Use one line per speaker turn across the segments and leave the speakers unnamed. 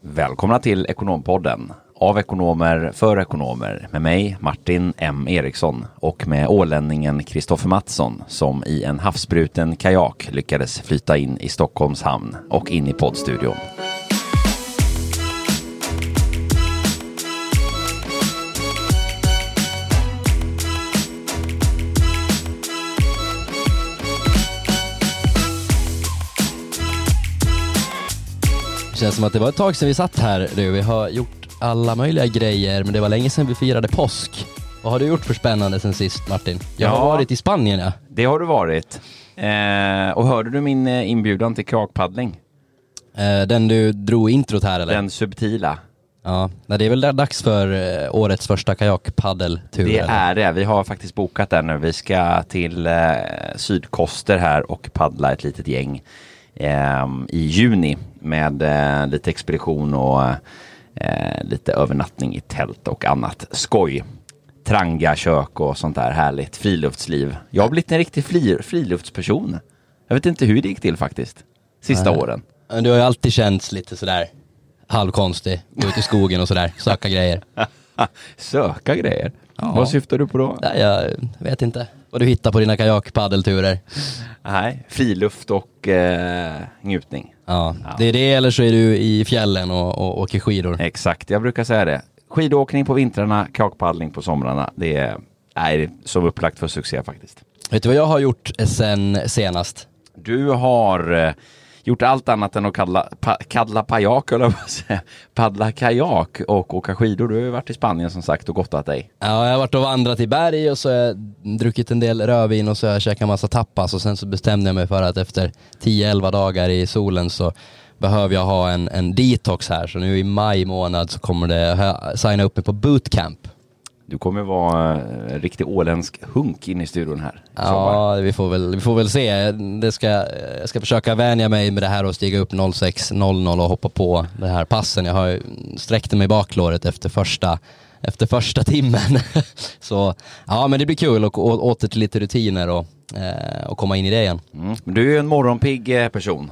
Välkomna till Ekonompodden. Av ekonomer för ekonomer med mig Martin M Eriksson och med ålänningen Kristoffer Mattsson som i en havsbruten kajak lyckades flyta in i Stockholms hamn och in i poddstudion.
Känns som att det var ett tag sedan vi satt här nu. Vi har gjort alla möjliga grejer, men det var länge sedan vi firade påsk. Vad har du gjort för spännande sen sist Martin? Jag har
Ja.
varit i Spanien ja.
Det har du varit. Eh, och hörde du min eh, inbjudan till kakpaddling?
Eh, Den du drog introt här eller?
Den subtila.
Ja, Nej, det är väl dags för eh, årets första kajakpaddeltur?
Det
eller?
är det. Vi har faktiskt bokat den nu. Vi ska till eh, Sydkoster här och paddla ett litet gäng i juni med eh, lite expedition och eh, lite övernattning i tält och annat skoj. Tranga kök och sånt där härligt friluftsliv. Jag har blivit en riktig fri, friluftsperson. Jag vet inte hur det gick till faktiskt. Sista
Nej.
åren.
Du har ju alltid känts lite sådär halvkonstig, gå ut i skogen och sådär, söka grejer.
Söka grejer.
Ja.
Vad syftar du på då?
Nej, jag vet inte vad du hittar på dina kajakpaddelturer.
Nej, friluft och eh, njutning.
Ja, det är det eller så är du i fjällen och, och åker skidor.
Exakt, jag brukar säga det. Skidåkning på vintrarna, kakpaddling på somrarna. Det är, nej, som upplagt för succé faktiskt.
Vet du vad jag har gjort sen senast?
Du har eh, gjort allt annat än att kaddla, pa, kaddla pajak, eller vad säga. Paddla kajak och åka skidor. Du har ju varit i Spanien som sagt och gottat dig.
Ja, jag har varit och vandrat i berg och så har jag druckit en del rödvin och så har jag käkat massa tapas och sen så bestämde jag mig för att efter 10-11 dagar i solen så behöver jag ha en, en detox här. Så nu i maj månad så kommer det, jag signa upp mig på bootcamp.
Du kommer vara eh, en riktig åländsk hunk in i studion här. i.
Ja, vi får väl, vi får väl se. Det ska, jag ska försöka vänja mig med det här och stiga upp 06.00 och hoppa på det här passen. Jag har sträckte mig baklåret efter första, efter första timmen. Så ja, men det blir kul och åter till lite rutiner och, eh, och komma in i det igen.
Mm. Men du är ju en morgonpigg eh, person.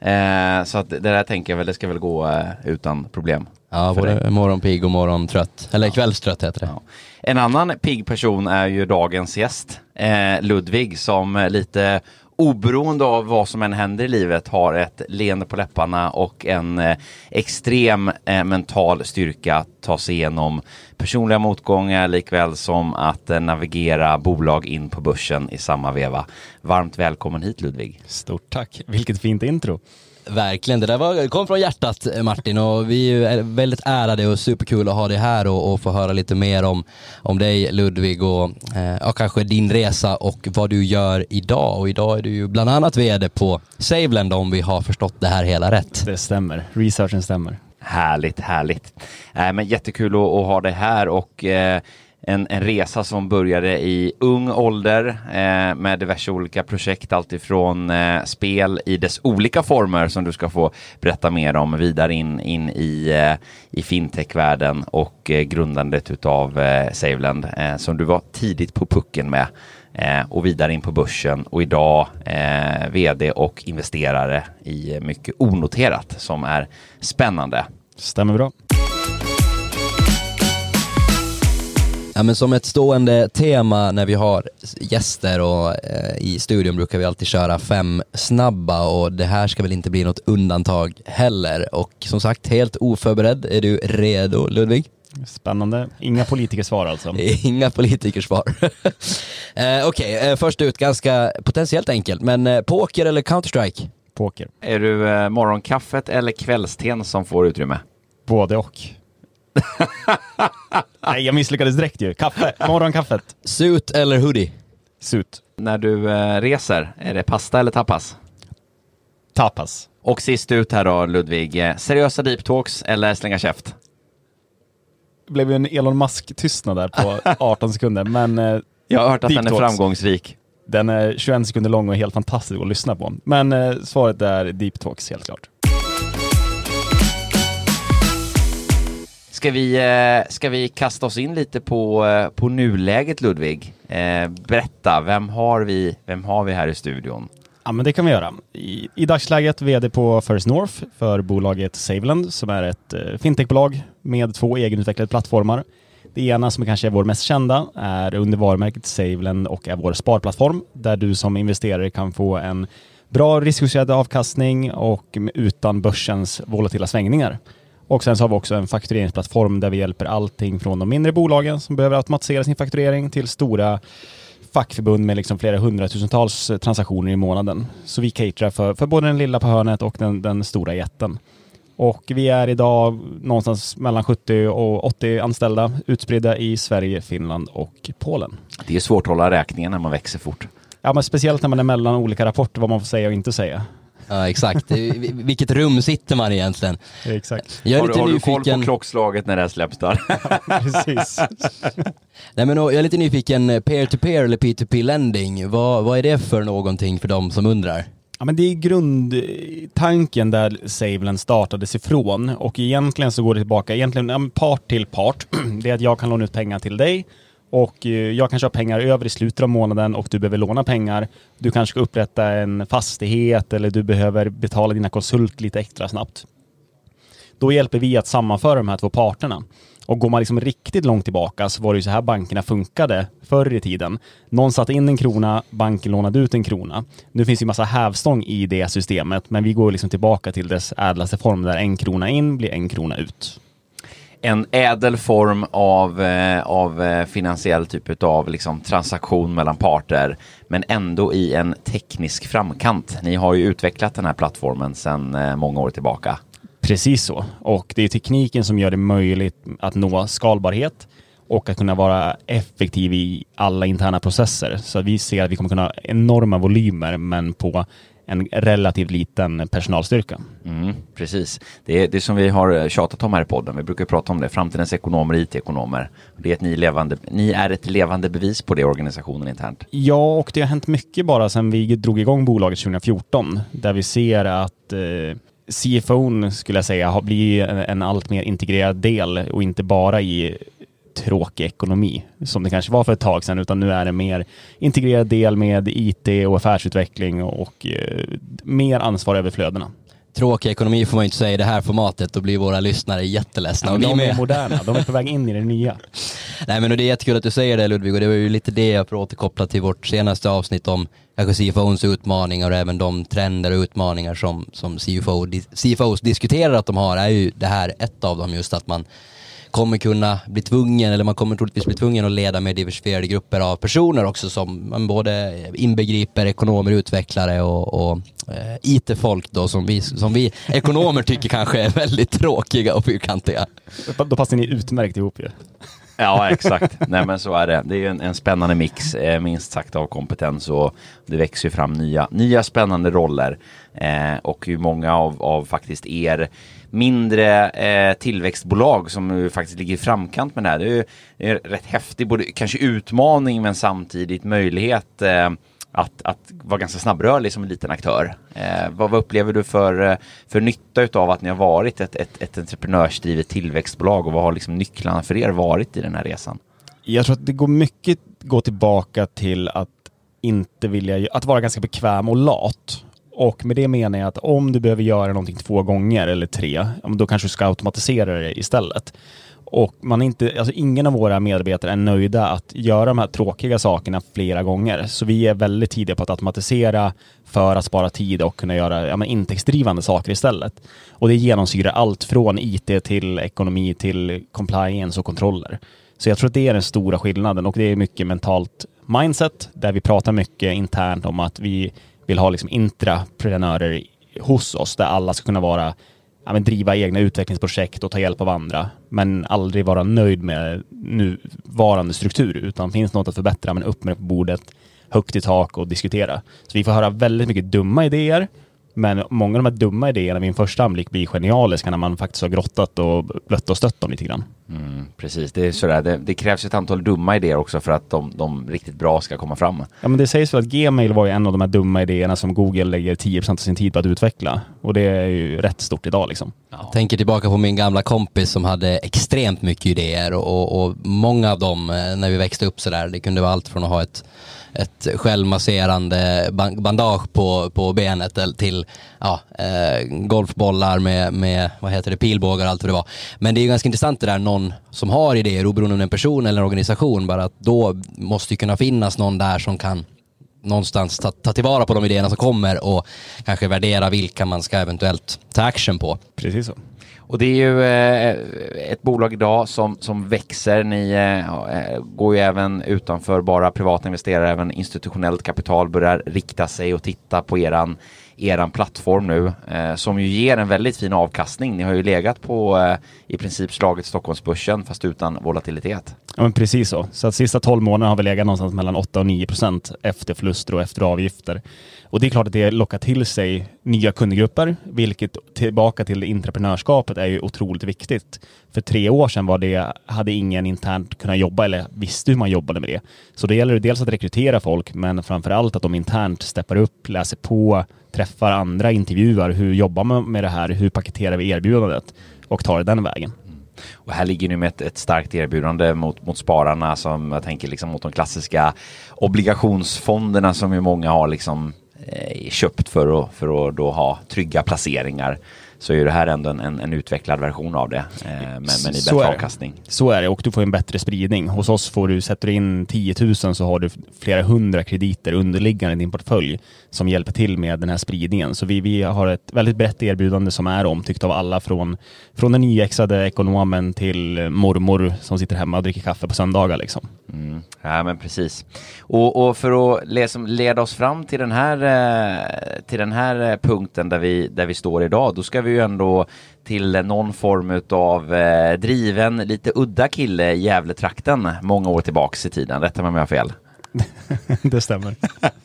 Eh, så att det där tänker jag väl, det ska väl gå eh, utan problem.
Ja, både morgonpigg och morgontrött. Eller kvällstrött heter det.
Ja. En annan pigg person är ju dagens gäst, eh, Ludvig, som lite oberoende av vad som än händer i livet har ett leende på läpparna och en eh, extrem eh, mental styrka att ta sig igenom personliga motgångar likväl som att eh, navigera bolag in på börsen i samma veva. Varmt välkommen hit Ludvig.
Stort tack. Vilket fint intro.
Verkligen, det där var, kom från hjärtat eh, Martin och vi är väldigt ärade och superkul att ha dig här och, och få höra lite mer om, om dig Ludvig och eh, kanske din resa och vad du gör idag. Och idag är du ju bland annat vd på Saveland om vi har förstått det här hela rätt.
Det stämmer. Researchen stämmer.
Härligt, härligt. Äh, men jättekul att, att ha dig här och eh, en, en resa som började i ung ålder eh, med diverse olika projekt, alltifrån eh, spel i dess olika former som du ska få berätta mer om vidare in, in i, eh, i fintechvärlden och eh, grundandet utav eh, Saveland eh, som du var tidigt på pucken med eh, och vidare in på börsen och idag eh, vd och investerare i eh, mycket onoterat som är spännande.
Stämmer bra.
Ja, men som ett stående tema när vi har gäster och eh, i studion brukar vi alltid köra fem snabba och det här ska väl inte bli något undantag heller. Och som sagt, helt oförberedd. Är du redo Ludvig?
Spännande. Inga politikersvar alltså.
Inga politikersvar. eh, Okej, eh, först ut, ganska potentiellt enkelt, men eh, poker eller Counter-Strike?
Poker.
Är du eh, morgonkaffet eller kvällsten som får utrymme?
Både och. Nej, jag misslyckades direkt ju. Kaffe. Morgonkaffet.
Suit eller hoodie?
Sut.
När du eh, reser, är det pasta eller tapas?
Tapas.
Och sist ut här då Ludvig, eh, seriösa deep talks eller slänga käft?
Det blev ju en Elon Musk-tystnad där på 18 sekunder, men eh,
Jag har hört att
Deep
den är
talks.
framgångsrik.
den är 21 sekunder lång och helt fantastisk att lyssna på. Men eh, svaret är Deep Talks helt klart.
Ska vi, eh, ska vi kasta oss in lite på, eh, på nuläget Ludvig? Eh, berätta, vem har, vi, vem har vi här i studion?
Ja, men det kan vi göra. I, i dagsläget VD på First North för bolaget Saveland som är ett eh, fintechbolag med två egenutvecklade plattformar. Det ena som kanske är vår mest kända är under varumärket Saveland och är vår sparplattform där du som investerare kan få en bra riskjusterad avkastning och utan börsens volatila svängningar. Och sen så har vi också en faktureringsplattform där vi hjälper allting från de mindre bolagen som behöver automatisera sin fakturering till stora fackförbund med liksom flera hundratusentals transaktioner i månaden. Så vi caterar för, för både den lilla på hörnet och den, den stora jätten. Och vi är idag någonstans mellan 70 och 80 anställda utspridda i Sverige, Finland och Polen.
Det är svårt att hålla räkningen när man växer fort.
Ja, men speciellt när man är mellan olika rapporter vad man får säga och inte säga.
Ja exakt, vilket rum sitter man egentligen?
exakt.
Jag är har, lite har nyfiken... du koll på klockslaget när det släpps där?
Precis.
Nej, men jag är lite nyfiken, peer-to-peer eller P2P lending, vad, vad är det för någonting för de som undrar?
Ja, men det är grundtanken där Saveland startades ifrån och egentligen så går det tillbaka, egentligen part till part. Det är att jag kan låna ut pengar till dig och eh, jag kanske har pengar över i slutet av månaden och du behöver låna pengar. Du kanske ska upprätta en fastighet eller du behöver betala dina konsult lite extra snabbt. Då hjälper vi att sammanföra de här två parterna. Och går man liksom riktigt långt tillbaka så var det ju så här bankerna funkade förr i tiden. Någon satte in en krona, banken lånade ut en krona. Nu finns det ju massa hävstång i det systemet, men vi går liksom tillbaka till dess ädlaste form där en krona in blir en krona ut
en ädel form av, eh, av eh, finansiell typ av liksom, transaktion mellan parter, men ändå i en teknisk framkant. Ni har ju utvecklat den här plattformen sedan eh, många år tillbaka.
Precis så, och det är tekniken som gör det möjligt att nå skalbarhet och att kunna vara effektiv i alla interna processer. Så vi ser att vi kommer kunna ha enorma volymer, men på en relativt liten personalstyrka.
Mm, precis. Det är det som vi har tjatat om här i podden. Vi brukar prata om det. Framtidens ekonomer och IT-ekonomer. Det är ett ni, levande, ni är ett levande bevis på det organisationen internt.
Ja, och det har hänt mycket bara sedan vi drog igång bolaget 2014. Där vi ser att eh, CFO skulle jag säga har blivit en allt mer integrerad del och inte bara i tråkig ekonomi som det kanske var för ett tag sedan, utan nu är det mer integrerad del med IT och affärsutveckling och eh, mer ansvar över flödena.
Tråkig ekonomi får man ju inte säga i det här formatet, då blir våra lyssnare jätteledsna.
Ja, de är moderna, de är på väg in i det nya.
Nej men det är jättekul att du säger det Ludvig och det var ju lite det jag får återkoppla till vårt senaste avsnitt om kanske CFOs utmaningar och även de trender och utmaningar som, som CFO, CFOs diskuterar att de har är ju det här ett av dem just att man kommer kunna bli tvungen, eller man kommer troligtvis bli tvungen att leda med diversifierade grupper av personer också som man både inbegriper ekonomer, utvecklare och, och eh, IT-folk då som vi, som vi ekonomer tycker kanske är väldigt tråkiga och fyrkantiga.
Då passar ni utmärkt ihop ju.
Ja, exakt. Nej, men så är det. Det är en, en spännande mix, eh, minst sagt, av kompetens och det växer ju fram nya, nya spännande roller. Eh, och hur många av, av faktiskt er mindre eh, tillväxtbolag som faktiskt ligger i framkant med det här. Det är ju det är rätt häftig, både kanske utmaning men samtidigt möjlighet eh, att, att vara ganska snabbrörlig som en liten aktör. Eh, vad, vad, upplever du för, eh, för nytta av att ni har varit ett, ett, ett entreprenörsdrivet tillväxtbolag och vad har liksom nycklarna för er varit i den här resan?
Jag tror att det går mycket gå tillbaka till att inte vilja, att vara ganska bekväm och lat. Och med det menar jag att om du behöver göra någonting två gånger eller tre, då kanske du ska automatisera det istället. Och man inte, alltså ingen av våra medarbetare är nöjda att göra de här tråkiga sakerna flera gånger. Så vi är väldigt tidiga på att automatisera för att spara tid och kunna göra ja, men intäktsdrivande saker istället. Och det genomsyrar allt från IT till ekonomi till compliance och kontroller. Så jag tror att det är den stora skillnaden och det är mycket mentalt mindset där vi pratar mycket internt om att vi vill ha liksom intraprenörer hos oss där alla ska kunna vara ja, men driva egna utvecklingsprojekt och ta hjälp av andra, men aldrig vara nöjd med nuvarande struktur, utan finns något att förbättra, men upp med det på bordet, högt i tak och diskutera. Så vi får höra väldigt mycket dumma idéer, men många av de här dumma idéerna vid en första anblick blir genialiska när man faktiskt har grottat och blött och stött dem lite grann.
Mm, precis, det är sådär. Det, det, krävs ett antal dumma idéer också för att de, de, riktigt bra ska komma fram.
Ja, men det sägs väl att Gmail var ju en av de här dumma idéerna som Google lägger 10% av sin tid på att utveckla. Och det är ju rätt stort idag liksom.
Ja. Tänker tillbaka på min gamla kompis som hade extremt mycket idéer och, och, och många av dem eh, när vi växte upp sådär, det kunde vara allt från att ha ett ett självmasserande bandage på, på benet till ja, eh, golfbollar med, med, vad heter det, pilbågar och allt vad det var. Men det är ju ganska intressant det där, någon som har idéer, oberoende om det är en person eller en organisation, bara att då måste ju kunna finnas någon där som kan någonstans ta, ta tillvara på de idéerna som kommer och kanske värdera vilka man ska eventuellt ta action på.
Precis så.
Och det är ju eh, ett bolag idag som, som växer. Ni eh, går ju även utanför bara privata investerare, även institutionellt kapital börjar rikta sig och titta på eran, eran plattform nu eh, som ju ger en väldigt fin avkastning. Ni har ju legat på eh, i princip slaget Stockholmsbörsen fast utan volatilitet.
Ja, men precis så. Så att sista 12 månaderna har vi legat någonstans mellan 8 och 9 procent efter förluster och efter avgifter. Och det är klart att det lockar till sig nya kundgrupper, vilket tillbaka till entreprenörskapet är ju otroligt viktigt. För tre år sedan var det, hade ingen internt kunnat jobba eller visste hur man jobbade med det. Så det gäller dels att rekrytera folk, men framför allt att de internt steppar upp, läser på, träffar andra, intervjuar. Hur jobbar man med det här? Hur paketerar vi erbjudandet? Och tar det den vägen. Mm.
Och här ligger ni med ett, ett, starkt erbjudande mot, mot spararna som jag tänker liksom mot de klassiska obligationsfonderna som ju många har liksom eh, köpt för att, för att då ha trygga placeringar så är det här ändå en, en, en utvecklad version av det, eh, men, men i bättre avkastning.
Så är det, och du får en bättre spridning. Hos oss får du, sätter du in 10 000 så har du flera hundra krediter underliggande i din portfölj som hjälper till med den här spridningen. Så vi, vi har ett väldigt brett erbjudande som är omtyckt av alla från, från den nyexade ekonomen till mormor som sitter hemma och dricker kaffe på söndagar. Liksom.
Mm. Ja, men precis. Och, och för att liksom leda oss fram till den här, eh, till den här eh, punkten där vi, där vi står idag, då ska vi ju ändå till någon form av eh, driven, lite udda kille i Gävletrakten många år tillbaks i tiden. Rätta mig om jag har fel.
det stämmer.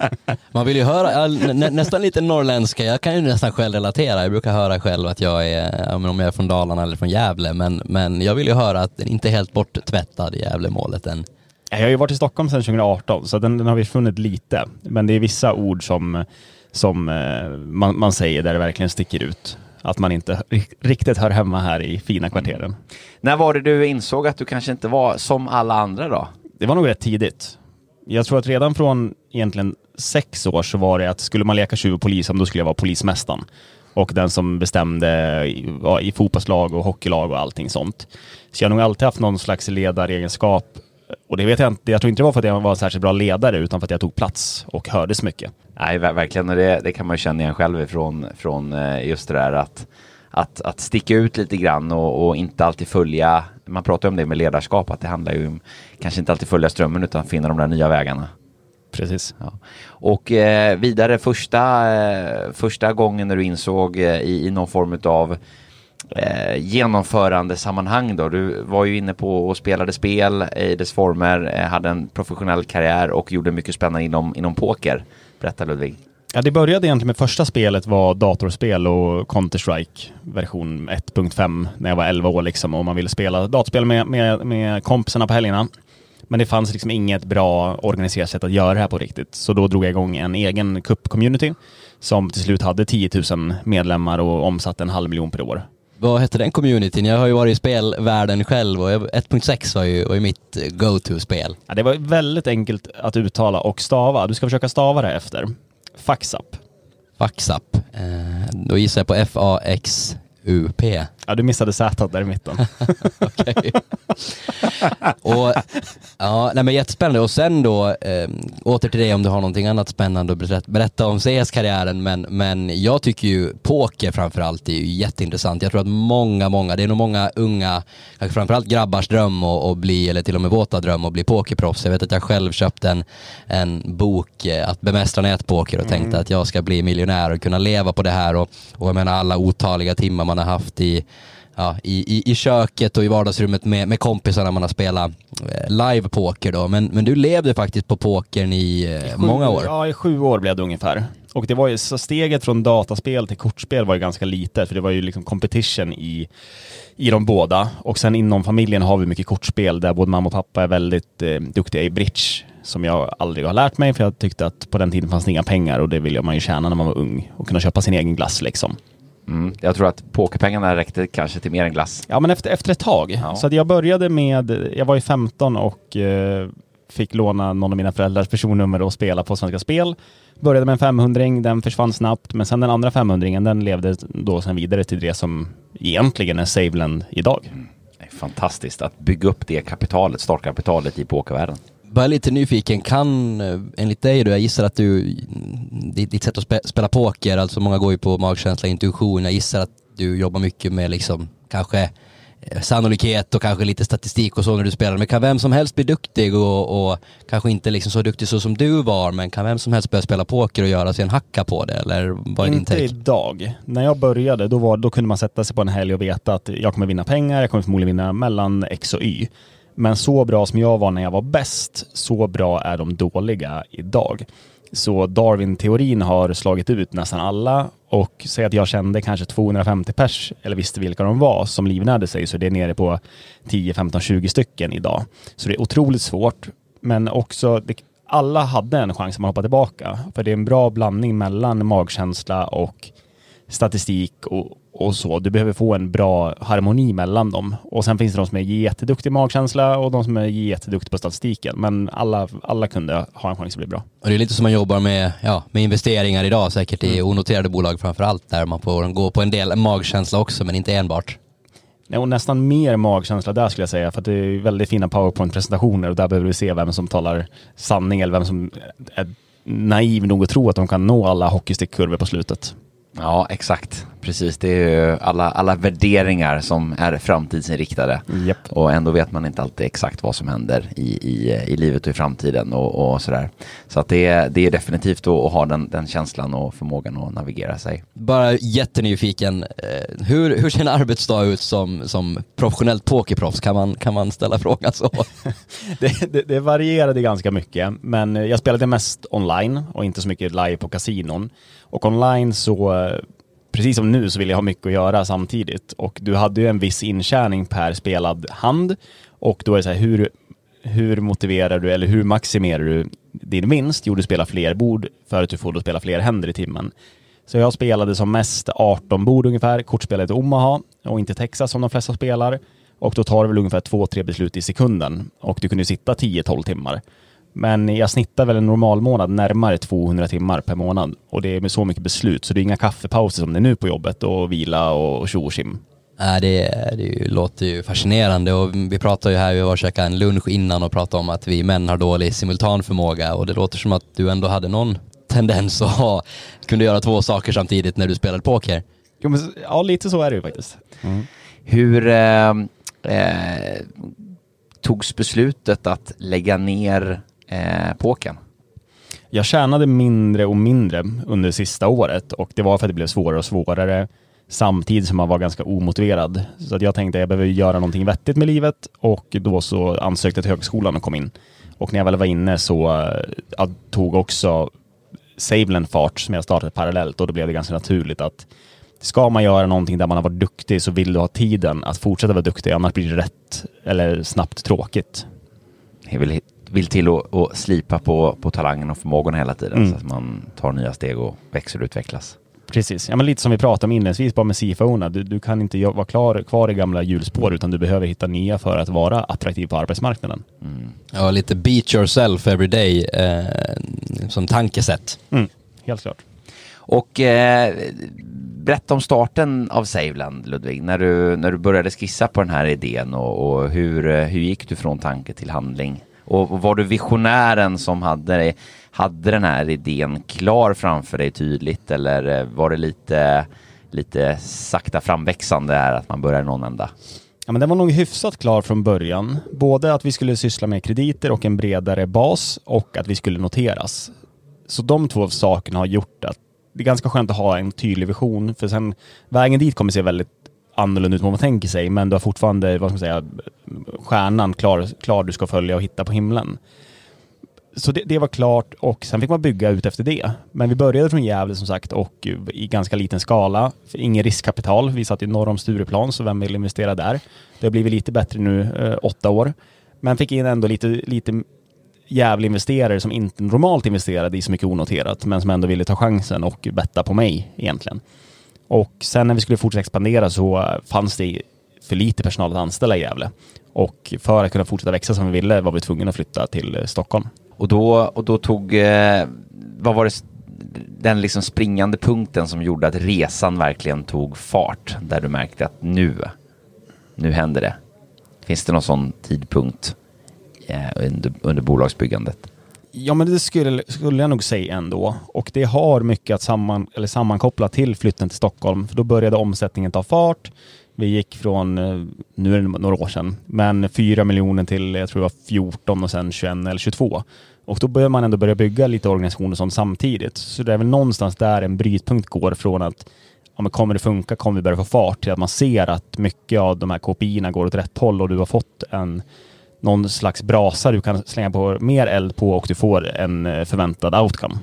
Man vill ju höra, nä, nästan lite norrländska, jag kan ju nästan själv relatera, jag brukar höra själv att jag är, om jag är från Dalarna eller från Gävle, men, men jag vill ju höra att den inte är helt borttvättad i Gävlemålet än.
Jag har ju varit i Stockholm sedan 2018, så den, den har vi funnit lite. Men det är vissa ord som, som eh, man, man säger där det verkligen sticker ut att man inte riktigt hör hemma här i fina kvarteren. Mm.
När var det du insåg att du kanske inte var som alla andra då?
Det var nog rätt tidigt. Jag tror att redan från egentligen sex år så var det att skulle man leka tjuv och polis, då skulle jag vara polismästaren. Och den som bestämde i, i fotbollslag och hockeylag och allting sånt. Så jag har nog alltid haft någon slags ledaregenskap och det vet jag inte, jag tror inte det var för att jag var en särskilt bra ledare utan för att jag tog plats och hördes mycket.
Nej, verkligen. Och det, det kan man känna igen själv ifrån från eh, just det där att, att, att sticka ut lite grann och, och, inte alltid följa. Man pratar om det med ledarskap, att det handlar ju om kanske inte alltid följa strömmen utan finna de där nya vägarna.
Precis.
Ja. Och eh, vidare första, eh, första gången när du insåg eh, i, i någon form av eh, genomförandesammanhang då? Du var ju inne på och spelade spel i dess former, eh, hade en professionell karriär och gjorde mycket spännande inom, inom poker. Berätta Ludvig.
Ja, det började egentligen med första spelet var datorspel och Counter-Strike version 1.5 när jag var 11 år liksom och man ville spela datorspel med, med, med kompisarna på helgerna. Men det fanns liksom inget bra organiserat sätt att göra det här på riktigt. Så då drog jag igång en egen cup-community som till slut hade 10 000 medlemmar och omsatte en halv miljon per år.
Vad hette den communityn? Jag har ju varit i spelvärlden själv och 1.6 var ju, var ju mitt go-to-spel.
Ja, det var väldigt enkelt att uttala och stava. Du ska försöka stava det efter. Faxap.
Faxap. Eh, då gissar jag på F-A-X UP.
Ja, du missade Z där i mitten.
Okej. och, ja, nej men jättespännande. Och sen då, eh, åter till dig om du har någonting annat spännande att berätta, om CS-karriären. Men, men jag tycker ju poker framförallt är ju jätteintressant. Jag tror att många, många, det är nog många unga, kanske framförallt grabbars dröm att bli, eller till och med våta dröm att bli pokerproffs. Jag vet att jag själv köpte en, en bok, eh, Att bemästra nätpoker och tänkte mm. att jag ska bli miljonär och kunna leva på det här. Och, och jag menar alla otaliga timmar man har haft i ja, i, i, i köket och i vardagsrummet med, med kompisarna man har spelat eh, live-poker då. Men, men du levde faktiskt på pokern i eh, sju, många år.
Ja, i sju år blev det ungefär. Och det var ju, så steget från dataspel till kortspel var ju ganska litet, för det var ju liksom competition i, i de båda. Och sen inom familjen har vi mycket kortspel där både mamma och pappa är väldigt eh, duktiga i bridge, som jag aldrig har lärt mig, för jag tyckte att på den tiden fanns det inga pengar och det ville man ju tjäna när man var ung och kunna köpa sin egen glass liksom.
Mm, jag tror att pokerpengarna räckte kanske till mer än glass.
Ja, men efter, efter ett tag. Ja. Så jag började med, jag var ju 15 och eh, fick låna någon av mina föräldrars personnummer och spela på Svenska Spel. Började med en 500 den försvann snabbt, men sen den andra 500 den levde då sen vidare till det som egentligen är Saveland idag.
Mm. Det är fantastiskt att bygga upp det kapitalet, startkapitalet i pokervärlden.
Bara lite nyfiken, kan eh, enligt dig då, jag gissar att du, ditt sätt att spe, spela poker, alltså många går ju på magkänsla, intuition, jag gissar att du jobbar mycket med liksom kanske Eh, sannolikhet och kanske lite statistik och så när du spelar. Men kan vem som helst bli duktig och, och, kanske inte liksom så duktig så som du var, men kan vem som helst börja spela poker och göra sig en hacka på det? Eller vad är din
take? Inte idag. När jag började, då, var, då kunde man sätta sig på en helg och veta att jag kommer vinna pengar, jag kommer förmodligen vinna mellan X och Y. Men så bra som jag var när jag var bäst, så bra är de dåliga idag. Så Darwin-teorin har slagit ut nästan alla och säg att jag kände kanske 250 pers eller visste vilka de var som livnärde sig så det är nere på 10, 15, 20 stycken idag. Så det är otroligt svårt men också det, alla hade en chans att hoppa tillbaka för det är en bra blandning mellan magkänsla och statistik och, och så. Du behöver få en bra harmoni mellan dem. Och sen finns det de som är jätteduktiga i magkänsla och de som är jätteduktiga på statistiken. Men alla, alla kunde ha en chans att bli bra.
Och det är lite som man jobbar med, ja, med investeringar idag, säkert i mm. onoterade bolag framför allt, där man får gå på en del magkänsla också, men inte enbart.
Ja, och nästan mer magkänsla där skulle jag säga, för att det är väldigt fina powerpoint-presentationer och där behöver du se vem som talar sanning eller vem som är naiv nog att tro att de kan nå alla hockeystickkurvor på slutet.
Ja, exakt. Precis, det är ju alla, alla värderingar som är framtidsinriktade.
Yep.
Och ändå vet man inte alltid exakt vad som händer i, i, i livet och i framtiden och, och sådär. Så att det, är, det är definitivt att ha den, den känslan och förmågan att navigera sig.
Bara jättenyfiken, eh, hur, hur ser en arbetsdag ut som, som professionellt pokerproffs? Kan man, kan man ställa frågan så?
det, det, det varierade ganska mycket, men jag spelade mest online och inte så mycket live på kasinon. Och online så, precis som nu, så vill jag ha mycket att göra samtidigt. Och du hade ju en viss intjäning per spelad hand. Och då är det så här, hur, hur motiverar du eller hur maximerar du din vinst? Jo, du spelar fler bord för att du får då spela fler händer i timmen. Så jag spelade som mest 18 bord ungefär, kortspelet i Omaha och inte Texas som de flesta spelar. Och då tar det väl ungefär 2-3 beslut i sekunden och du kunde sitta 10-12 timmar. Men jag snittar väl en normal månad närmare 200 timmar per månad. Och det är med så mycket beslut, så det är inga kaffepauser som det är nu på jobbet och vila och tjo och tjim.
Nej, det, det låter ju fascinerande och vi pratar ju här, vi var och käkade en lunch innan och pratade om att vi män har dålig simultanförmåga och det låter som att du ändå hade någon tendens att ha, kunde göra två saker samtidigt när du spelade poker.
Jo, men, ja, lite så är det ju faktiskt. Mm.
Hur eh, eh, togs beslutet att lägga ner eh, påken?
Jag tjänade mindre och mindre under sista året och det var för att det blev svårare och svårare samtidigt som man var ganska omotiverad. Så att jag tänkte att jag behöver göra någonting vettigt med livet och då så ansökte jag till högskolan och kom in. Och när jag väl var inne så eh, tog också Saveland fart som jag startade parallellt och då blev det ganska naturligt att ska man göra någonting där man har varit duktig så vill du ha tiden att fortsätta vara duktig, annars blir det rätt eller snabbt tråkigt.
Jag vill vill till att slipa på, på talangen och förmågorna hela tiden mm. så att man tar nya steg och växer och utvecklas.
Precis, ja, men lite som vi pratade om inledningsvis bara med CFO-erna. Du, du, kan inte vara klar, kvar i gamla hjulspår utan du behöver hitta nya för att vara attraktiv på arbetsmarknaden.
Mm. Ja, lite beat yourself every day eh, som tankesätt.
Mm, helt klart.
Och eh, berätta om starten av Saveland, Ludvig, när du, när du började skissa på den här idén och, och hur, hur gick du från tanke till handling? Och var du visionären som hade, hade den här idén klar framför dig tydligt eller eh, var det lite, lite sakta framväxande här att man börjar i någon ända?
Ja, men den var nog hyfsat klar från början. Både att vi skulle syssla med krediter och en bredare bas och att vi skulle noteras. Så de två sakerna har gjort att det är ganska skönt att ha en tydlig vision, för sen vägen dit kommer se väldigt annorlunda ut än vad man tänker sig, men du har fortfarande, vad ska man säga, stjärnan klar, klar du ska följa och hitta på himlen. Så det, det, var klart och sen fick man bygga ut efter det. Men vi började från Gävle som sagt och i ganska liten skala. Ingen riskkapital. Vi satt i norr om Stureplan, så vem vill investera där? Det har blivit lite bättre nu, eh, åtta år. Men fick in ändå lite, lite Gävle-investerare som inte normalt investerade i så mycket onoterat, men som ändå ville ta chansen och betta på mig egentligen. Och sen när vi skulle fortsätta expandera så fanns det för lite personal att anställa i Gävle. Och för att kunna fortsätta växa som vi ville var vi tvungna att flytta till Stockholm.
Och då, och då tog, eh, vad var det, den liksom springande punkten som gjorde att resan verkligen tog fart? Där du märkte att nu, nu händer det. Finns det någon sån tidpunkt eh, under, under bolagsbyggandet?
Ja, men det skulle, skulle jag nog säga ändå. Och det har mycket att samman, eller sammankoppla till flytten till Stockholm. För då började omsättningen ta fart. Vi gick från, eh, nu är det några år sedan, men 4 miljoner till jag tror det var 14 och sen 21 eller 22. Och då börjar man ändå börja bygga lite organisationer sånt samtidigt. Så det är väl någonstans där en brytpunkt går från att ja, men kommer det funka, kommer vi börja få fart till att man ser att mycket av de här KPI-erna går åt rätt håll och du har fått en någon slags brasa du kan slänga på mer eld på och du får en eh, förväntad outcome.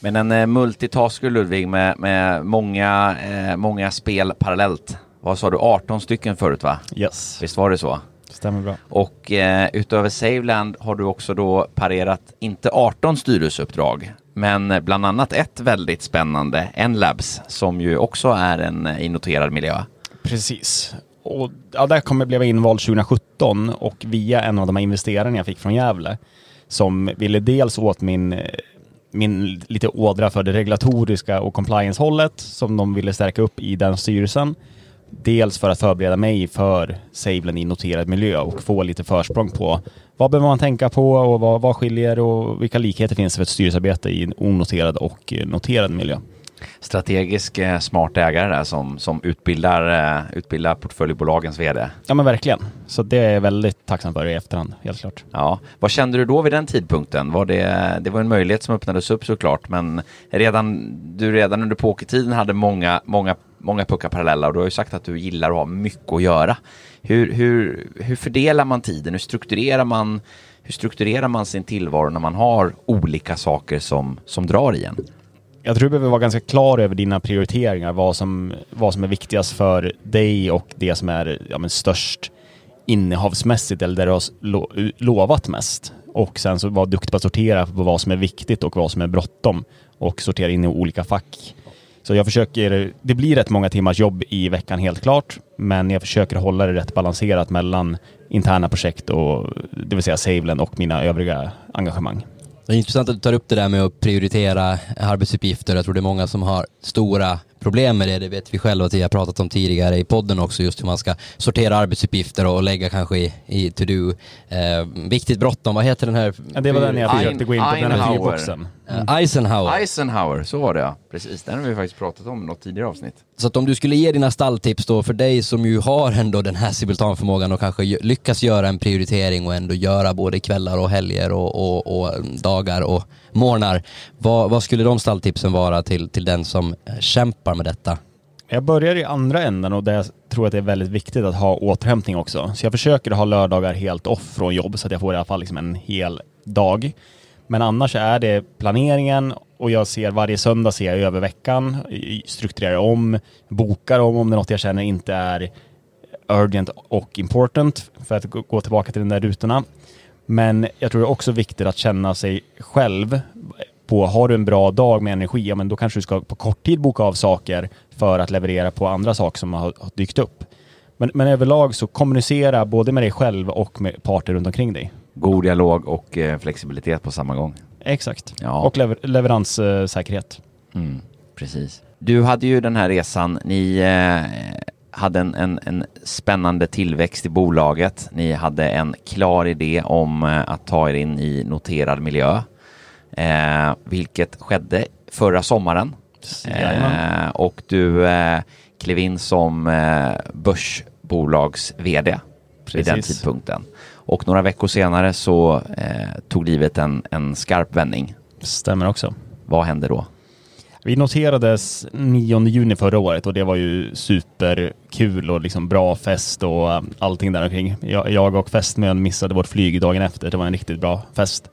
Men en eh, multitasker Ludvig med, med många, eh, många spel parallellt. Vad sa du, 18 stycken förut va?
Yes,
Visst var det så?
stämmer bra.
Och eh, utöver Saveland har du också då parerat, inte 18 styrelseuppdrag, men bland annat ett väldigt spännande, N-Labs, som ju också är en eh, i noterad miljö.
Precis. Och ja, där kom jag, blev invald 2017 och via en av de här investerarna jag fick från Gävle som ville dels åt min, eh, min lite ådra för det regulatoriska och compliance-hållet som de ville stärka upp i den styrelsen. Dels för att förbereda mig för Savelen i noterad miljö och få lite försprång på vad behöver man tänka på och vad, vad skiljer och vilka likheter finns det för ett styrelsearbete i en onoterad och eh, noterad miljö.
Strategisk eh, smart ägare där som, som utbildar, eh, utbildar portföljbolagens vd.
Ja men verkligen. Så det är jag väldigt tacksam för i efterhand, helt klart.
Ja, vad kände du då vid den tidpunkten? Var det, det var en möjlighet som öppnades upp såklart, men redan, du redan under pokertiden hade många, många, många puckar parallella och du har ju sagt att du gillar att ha mycket att göra. Hur, hur, hur fördelar man tiden? Hur strukturerar man, hur strukturerar man sin tillvaro när man har olika saker som, som drar en?
Jag tror du behöver vara ganska klar över dina prioriteringar, vad som, vad som är viktigast för dig och det som är ja, men störst innehavsmässigt eller där du har lo, lovat mest. Och sen så vara duktig på att sortera på vad som är viktigt och vad som är bråttom och sortera in i olika fack. Så jag försöker, det blir rätt många timmars jobb i veckan helt klart, men jag försöker hålla det rätt balanserat mellan interna projekt och det vill säga SaveLend och mina övriga engagemang.
Det är intressant att du tar upp det där med att prioritera arbetsuppgifter. Jag tror det är många som har stora problem med det. Det vet vi själva att vi har pratat om tidigare i podden också, just hur man ska sortera arbetsuppgifter och lägga kanske i, i to-do. Eh, viktigt bråttom, vad heter den här?
Ja, det var den jag försökte gå in på, den här fyrboxen.
Eh, Eisenhower.
Eisenhower, så var det ja. Precis, den har vi faktiskt pratat om i något tidigare avsnitt.
Så att om du skulle ge dina stalltips då för dig som ju har ändå den här simultanförmågan och kanske lyckas göra en prioritering och ändå göra både kvällar och helger och, och, och dagar och morgnar. Vad, vad skulle de stalltipsen vara till, till den som eh, kämpar med detta?
Jag börjar i andra änden och där jag tror att det är väldigt viktigt att ha återhämtning också. Så jag försöker ha lördagar helt off från jobb så att jag får i alla fall liksom en hel dag. Men annars är det planeringen och jag ser varje söndag ser jag över veckan, strukturerar om, bokar om om det är något jag känner inte är urgent och important för att gå tillbaka till de där rutorna. Men jag tror det är också viktigt att känna sig själv på, har du en bra dag med energi, ja men då kanske du ska på kort tid boka av saker för att leverera på andra saker som har, har dykt upp. Men, men överlag så kommunicera både med dig själv och med parter runt omkring dig.
God dialog och eh, flexibilitet på samma gång.
Exakt.
Ja.
Och lever, leveranssäkerhet.
Mm, precis. Du hade ju den här resan, ni eh, hade en, en, en spännande tillväxt i bolaget. Ni hade en klar idé om eh, att ta er in i noterad miljö, eh, vilket skedde förra sommaren. Eh, och du eh, klev in som eh, börsbolags-VD vid den tidpunkten. Och några veckor senare så eh, tog livet en, en skarp vändning.
Stämmer också.
Vad hände då?
Vi noterades 9 juni förra året och det var ju superkul och liksom bra fest och um, allting där omkring. Jag, och fästmön missade vårt flyg dagen efter. Det var en riktigt bra fest.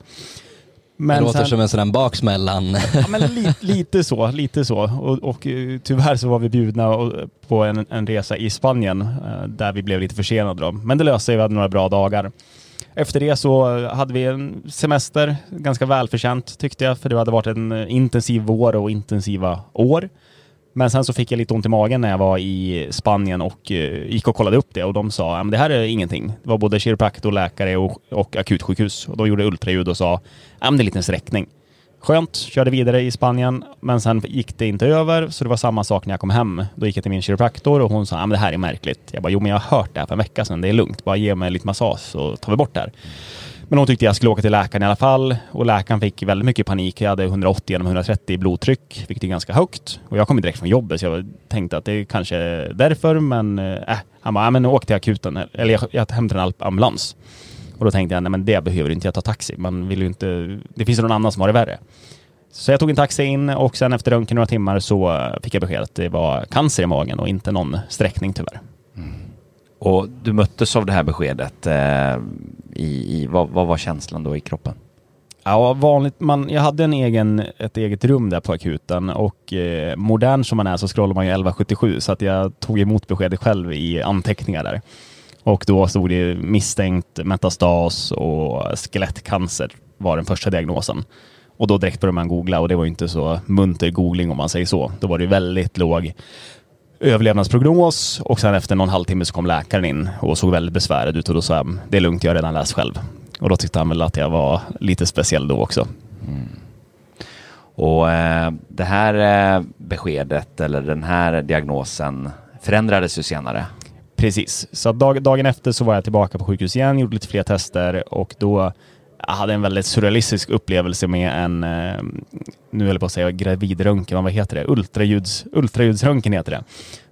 det låter som en sån där baksmällan.
Ja, men li, lite så, lite så. Och, och eh, tyvärr så var vi bjudna på en, en resa i Spanien eh, där vi blev lite försenade. Då. Men det löste sig, vi hade några bra dagar. Efter det så hade vi en semester, ganska välförtjänt tyckte jag, för det hade varit en eh, intensiv vår och intensiva år. Men sen så fick jag lite ont i magen när jag var i Spanien och eh, gick och kollade upp det och de sa att det här är ingenting. Det var både kiropraktor, läkare och, och akutsjukhus och de gjorde ultraljud och sa att det är en liten sträckning. Skönt, körde vidare i Spanien, men sen gick det inte över, så det var samma sak när jag kom hem. Då gick jag till min kiropraktor och hon sa men det här är märkligt. Jag bara, jo men jag har hört det här för en vecka sedan, det är lugnt, bara ge mig lite massage så tar vi bort det här. Men hon tyckte jag skulle åka till läkaren i alla fall och läkaren fick väldigt mycket panik. Jag hade 180 genom 130 i blodtryck, vilket är ganska högt. Och jag kom direkt från jobbet så jag tänkte att det är kanske är därför, men eh, äh, han bara, men åk till akuten, eller jag, jag hämtar en ambulans. Och då tänkte jag, nej men det behöver inte jag ta taxi. Man vill ju inte, det finns någon annan som har det värre. Så jag tog en taxi in och sen efter röntgen några timmar så fick jag besked att det var cancer i magen och inte någon sträckning tyvärr. Mm.
Och du möttes av det här beskedet. Eh, i, i vad, vad, var känslan då i kroppen?
Ja, vanligt, man, jag hade en egen, ett eget rum där på akuten och eh, modern som man är så scrollar man ju 1177 så att jag tog emot beskedet själv i anteckningar där. Och då stod det misstänkt metastas och skelettcancer var den första diagnosen. Och då direkt började man googla och det var inte så munter googling om man säger så. Då var det väldigt låg överlevnadsprognos och sen efter någon halvtimme så kom läkaren in och såg väldigt besvärad ut och då sa jag det är lugnt, jag har redan läst själv. Och då tyckte han väl att jag var lite speciell då också. Mm.
Och eh, det här eh, beskedet eller den här diagnosen förändrades ju senare.
Precis, så dag, dagen efter så var jag tillbaka på sjukhus igen, gjorde lite fler tester och då jag hade en väldigt surrealistisk upplevelse med en, eh, nu höll jag på att säga gravidröntgen, vad heter det? Ultraljuds, ultraljudsröntgen heter det.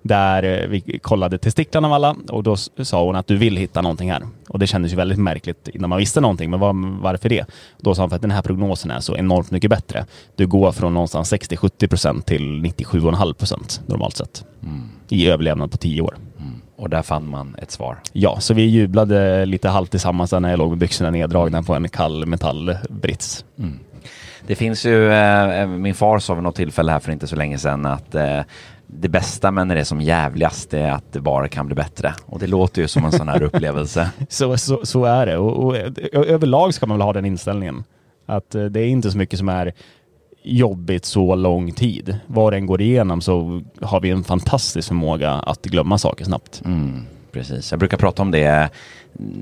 Där eh, vi kollade testiklarna av alla och då sa hon att du vill hitta någonting här. Och det kändes ju väldigt märkligt innan man visste någonting, men var, varför det? Då sa hon för att den här prognosen är så enormt mycket bättre. Du går från någonstans 60-70 procent till 97,5 procent normalt sett. Mm. I överlevnad på tio år.
Och där fann man ett svar.
Ja, så vi jublade lite halvt tillsammans när jag låg med byxorna neddragna på en kall metallbrits. Mm.
Det finns ju, eh, min far sa vid något tillfälle här för inte så länge sedan att eh, det bästa med när det är som jävligast är att det bara kan bli bättre. Och det låter ju som en sån här upplevelse.
så, så, så är det. Och, och, överlag ska man väl ha den inställningen. Att eh, det är inte så mycket som är jobbigt så lång tid. Vad den går igenom så har vi en fantastisk förmåga att glömma saker snabbt.
Mm, precis, jag brukar prata om det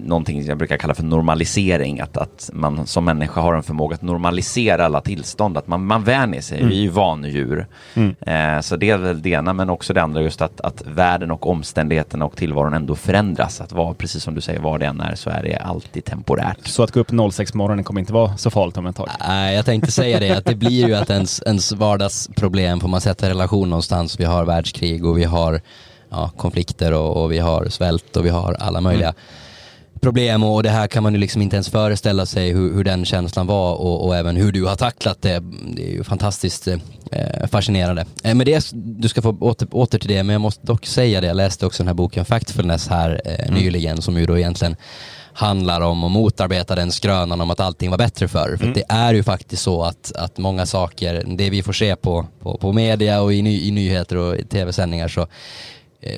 någonting jag brukar kalla för normalisering, att, att man som människa har en förmåga att normalisera alla tillstånd, att man, man vänjer sig, mm. vi är ju vanedjur. Mm. Eh, så det är väl det ena, men också det andra just att, att världen och omständigheterna och tillvaron ändå förändras. Att vara, precis som du säger, var det än är så är det alltid temporärt.
Så att gå upp 06 morgonen kommer inte vara så farligt om ett tag?
Nej, jag tänkte säga det, att det blir ju att ens, ens vardagsproblem får man sätta relation någonstans. Vi har världskrig och vi har ja, konflikter och, och, vi har svält och vi har alla möjliga mm problem och det här kan man ju liksom inte ens föreställa sig hur, hur den känslan var och, och, även hur du har tacklat det. Det är ju fantastiskt eh, fascinerande. Eh, med det, du ska få åter, åter till det, men jag måste dock säga det, jag läste också den här boken Factfulness här eh, mm. nyligen som ju då egentligen handlar om att motarbeta den skrönan om att allting var bättre förr. För mm. det är ju faktiskt så att, att många saker, det vi får se på, på, på media och i, ny, i nyheter och tv-sändningar så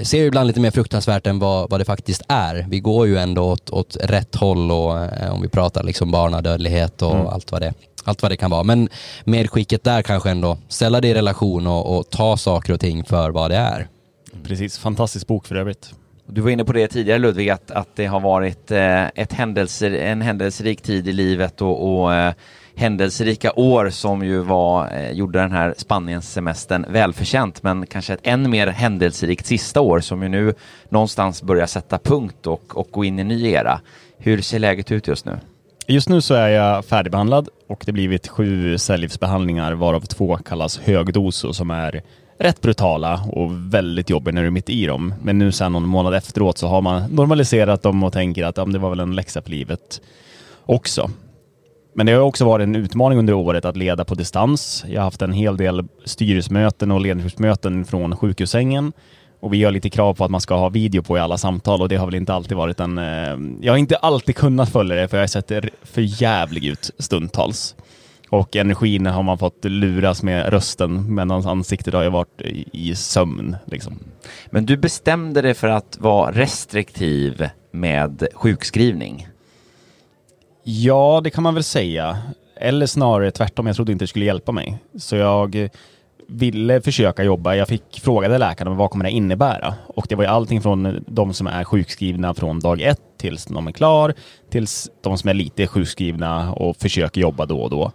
ser ju ibland lite mer fruktansvärt än vad, vad det faktiskt är. Vi går ju ändå åt, åt rätt håll och eh, om vi pratar liksom barnadödlighet och mm. allt, vad det, allt vad det kan vara. Men medskicket där kanske ändå, ställa det i relation och, och ta saker och ting för vad det är.
Precis, fantastisk bok för övrigt.
Du var inne på det tidigare Ludvig, att, att det har varit eh, ett händelser, en händelserik tid i livet och, och eh, händelserika år som ju var, eh, gjorde den här Spaniens semestern välförtjänt, men kanske ett än mer händelserikt sista år som ju nu någonstans börjar sätta punkt och, och gå in i en ny era. Hur ser läget ut just nu?
Just nu så är jag färdigbehandlad och det blivit sju cellgiftsbehandlingar varav två kallas högdos som är rätt brutala och väldigt jobbiga när du är mitt i dem. Men nu sen någon månad efteråt så har man normaliserat dem och tänker att ja, det var väl en läxa för livet också. Men det har också varit en utmaning under året att leda på distans. Jag har haft en hel del styrelsemöten och ledningsgruppsmöten från sjukhussängen. Och vi har lite krav på att man ska ha video på i alla samtal och det har väl inte alltid varit en... Eh, jag har inte alltid kunnat följa det för jag har sett för jävlig ut stundtals. Och energin har man fått luras med rösten medan ansiktet har ju varit i sömn. Liksom.
Men du bestämde dig för att vara restriktiv med sjukskrivning.
Ja, det kan man väl säga. Eller snarare tvärtom, jag trodde inte det skulle hjälpa mig. Så jag ville försöka jobba. Jag fick frågade läkarna vad kommer det innebära? Och det var ju allting från de som är sjukskrivna från dag ett tills de är klar, tills de som är lite sjukskrivna och försöker jobba då och då.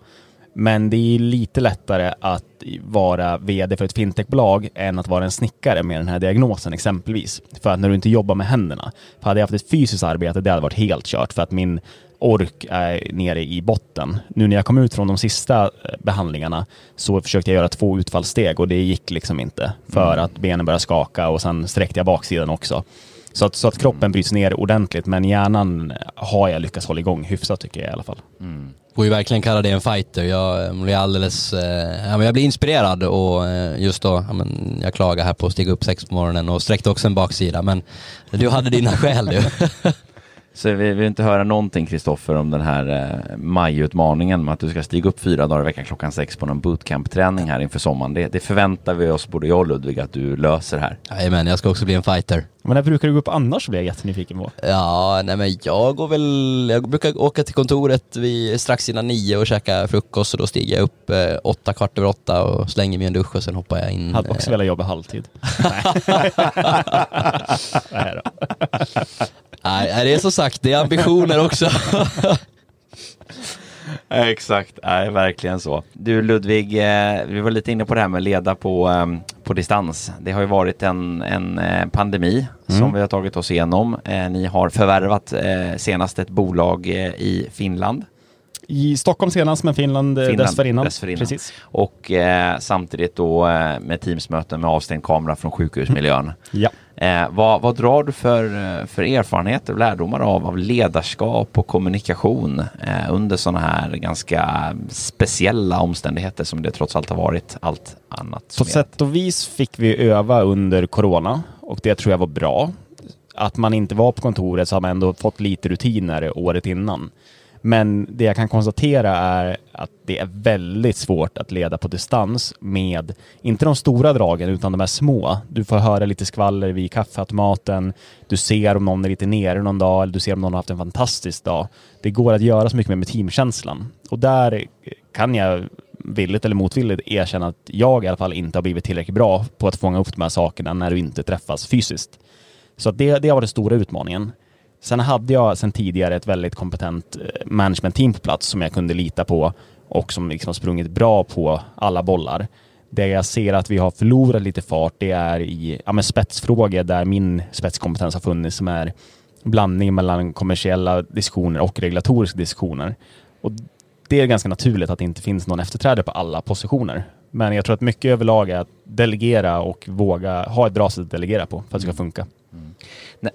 Men det är lite lättare att vara vd för ett fintechbolag än att vara en snickare med den här diagnosen exempelvis. För att när du inte jobbar med händerna. För hade jag haft ett fysiskt arbete, det hade varit helt kört för att min ork är nere i botten. Nu när jag kom ut från de sista eh, behandlingarna så försökte jag göra två utfallssteg och det gick liksom inte för mm. att benen började skaka och sen sträckte jag baksidan också. Så att, så att kroppen bryts ner ordentligt men hjärnan har jag lyckats hålla igång hyfsat tycker jag i alla fall. Mm.
Får ju verkligen kalla det en fighter. Jag eh, blir alldeles, eh, jag blir inspirerad och eh, just då, ja, men jag klagar här på att stiga upp sex på morgonen och sträckte också en baksida men du hade dina skäl du.
Så vi vill inte höra någonting Kristoffer om den här eh, majutmaningen med att du ska stiga upp fyra dagar i veckan klockan sex på någon bootcamp-träning här inför sommaren. Det, det, förväntar vi oss, både jag och Ludvig, att du löser här.
Jajamän, jag ska också bli en fighter.
Men när brukar du gå upp annars blir jag jättenyfiken på?
Ja, nej men jag går väl, jag brukar åka till kontoret vid, strax innan nio och käka frukost och då stiger jag upp eh, åtta, kvart över åtta och slänger mig en dusch och sen hoppar jag in.
Hade också eh... velat jobba halvtid.
nej då. Nej, det är som sagt, det är ambitioner också.
Exakt, nej, verkligen så. Du Ludvig, eh, vi var lite inne på det här med leda på, eh, på distans. Det har ju varit en, en eh, pandemi mm. som vi har tagit oss igenom. Eh, ni har förvärvat senast ett bolag i Finland.
I Stockholm senast, men Finland, Finland dessförinnan.
dessförinnan. Precis. Och eh, samtidigt då eh, med Teamsmöten med avstängd kamera från sjukhusmiljön. Mm.
Ja.
Eh, vad, vad drar du för, eh, för erfarenheter och lärdomar av, av ledarskap och kommunikation eh, under sådana här ganska speciella omständigheter som det trots allt har varit allt annat?
På sätt och vis fick vi öva under corona och det tror jag var bra. Att man inte var på kontoret så har man ändå fått lite rutiner året innan. Men det jag kan konstatera är att det är väldigt svårt att leda på distans med, inte de stora dragen, utan de här små. Du får höra lite skvaller vid kaffeautomaten, du ser om någon är lite nere någon dag, eller du ser om någon har haft en fantastisk dag. Det går att göra så mycket mer med teamkänslan. Och där kan jag villigt eller motvilligt erkänna att jag i alla fall inte har blivit tillräckligt bra på att fånga upp de här sakerna när du inte träffas fysiskt. Så det, det har varit den stora utmaningen. Sen hade jag sen tidigare ett väldigt kompetent eh, management-team på plats som jag kunde lita på och som liksom sprungit bra på alla bollar. Det jag ser att vi har förlorat lite fart, det är i ja, spetsfrågor där min spetskompetens har funnits som är blandning mellan kommersiella diskussioner och regulatoriska diskussioner. Och det är ganska naturligt att det inte finns någon efterträdare på alla positioner. Men jag tror att mycket överlag är att delegera och våga ha ett bra sätt att delegera på för att det ska funka. Mm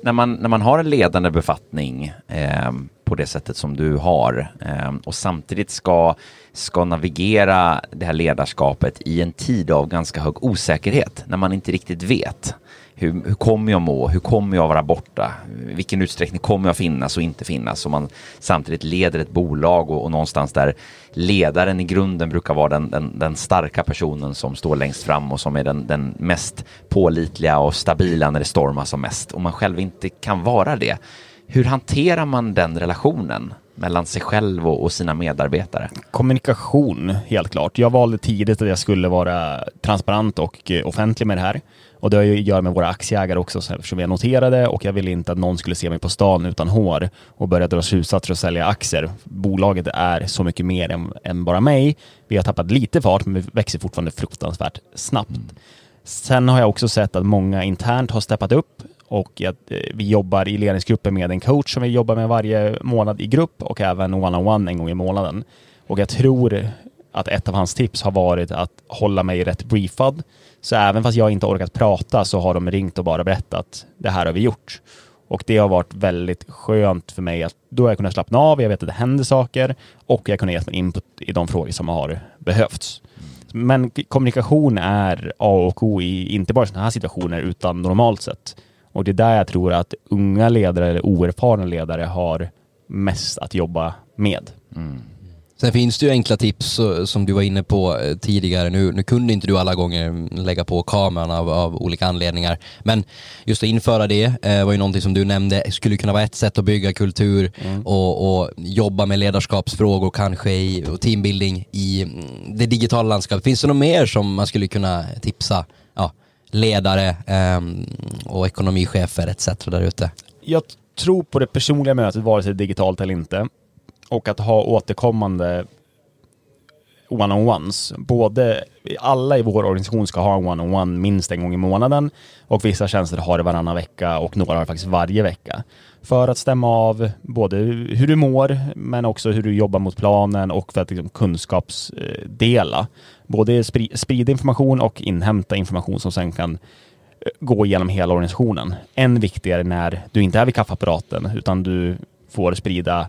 när, man, när man har en ledande befattning eh, på det sättet som du har eh, och samtidigt ska, ska navigera det här ledarskapet i en tid av ganska hög osäkerhet när man inte riktigt vet. Hur, hur kommer jag må? Hur kommer jag vara borta? I vilken utsträckning kommer jag finnas och inte finnas? Och man samtidigt leder ett bolag och, och någonstans där ledaren i grunden brukar vara den, den, den, starka personen som står längst fram och som är den, den mest pålitliga och stabila när det stormar som mest. Om man själv inte kan vara det. Hur hanterar man den relationen? mellan sig själv och, sina medarbetare?
Kommunikation, helt klart. Jag valde tidigt att jag skulle vara transparent och eh, offentlig med det här. Och det har ju att göra med våra aktieägare också, eftersom vi är noterade och jag ville inte att någon skulle se mig på stan utan hår och börja dra slutsatser och sälja aktier. Bolaget är så mycket mer än, än, bara mig. Vi har tappat lite fart, men vi växer fortfarande fruktansvärt snabbt. Mm. Sen har jag också sett att många internt har steppat upp och att eh, vi jobbar i ledningsgruppen med en coach som vi jobbar med varje månad i grupp och även one-on-one -on -one en gång i månaden. Och jag tror att ett av hans tips har varit att hålla mig rätt briefad. Så även fast jag inte orkat prata så har de ringt och bara berättat det här har vi gjort. Och det har varit väldigt skönt för mig att då har jag kunnat slappna av, jag vet att det händer saker och jag kunnat ge min input i de frågor som har behövts. Men kommunikation är A och O i inte bara sådana här situationer utan normalt sett. Och det är där jag tror att unga ledare eller oerfarna ledare har mest att jobba med. Mm.
Sen finns det ju enkla tips eh, som du var inne på eh, tidigare. Nu, nu kunde inte du alla gånger lägga på kameran av, av olika anledningar. Men just att införa det eh, var ju någonting som du nämnde skulle kunna vara ett sätt att bygga kultur
Mm.
och, och jobba med ledarskapsfrågor kanske i, och teambuilding i mm, det digitala landskapet. Finns det något mer som man skulle kunna tipsa ja, ledare ehm, och ekonomichefer etc. där ute?
Jag tror på det personliga mötet, vare sig digitalt eller inte. Och att ha återkommande one-on-ones. Både, alla i vår organisation ska ha en one-on-one minst en gång i månaden och vissa tjänster har det varannan vecka och några har det faktiskt varje vecka. För att stämma av både hur du mår men också hur du jobbar mot planen och för att liksom kunskapsdela. Både spri- sprida information och inhämta information som sen kan eh, gå igenom hela organisationen. Än viktigare när du inte är vid kaffeapparaten utan du får sprida